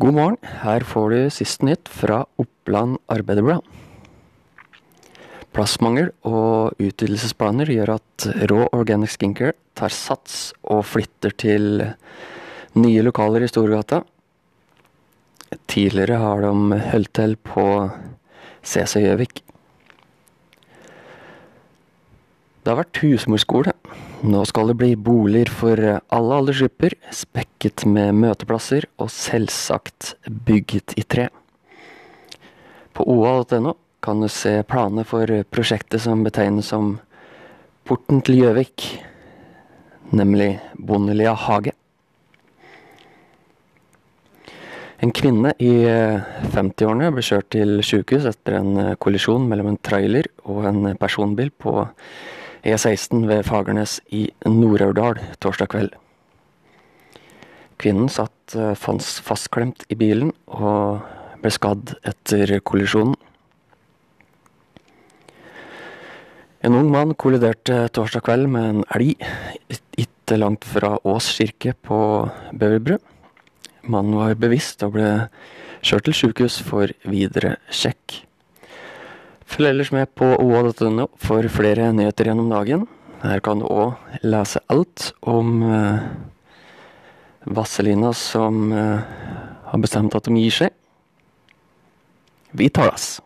God morgen, her får du siste nytt fra Oppland Arbeiderblad. Plassmangel og utvidelsesplaner gjør at Raw Organic Skincare tar sats og flytter til nye lokaler i Storgata. Tidligere har de holdt til på CC Gjøvik. Det har vært husmorskole. Nå skal det bli boliger for alle aldersgrupper, spekket med møteplasser og selvsagt bygget i tre. På oa.no kan du se planer for prosjektet som betegnes som Porten til Gjøvik, nemlig Bondelia hage. En kvinne i 50-årene ble kjørt til sykehus etter en kollisjon mellom en trailer og en personbil på E16 ved Fagernes i Nord-Aurdal torsdag kveld. Kvinnen satt fastklemt i bilen og ble skadd etter kollisjonen. En ung mann kolliderte torsdag kveld med en elg ikke langt fra Ås kirke på Beverbrød. Mannen var bevisst og ble kjørt til sykehus for videre sjekk. Følg ellers med på oa.no for flere nyheter gjennom dagen. Her kan du òg lese alt om uh, Vasselina som uh, har bestemt at de gir seg. Vi talas!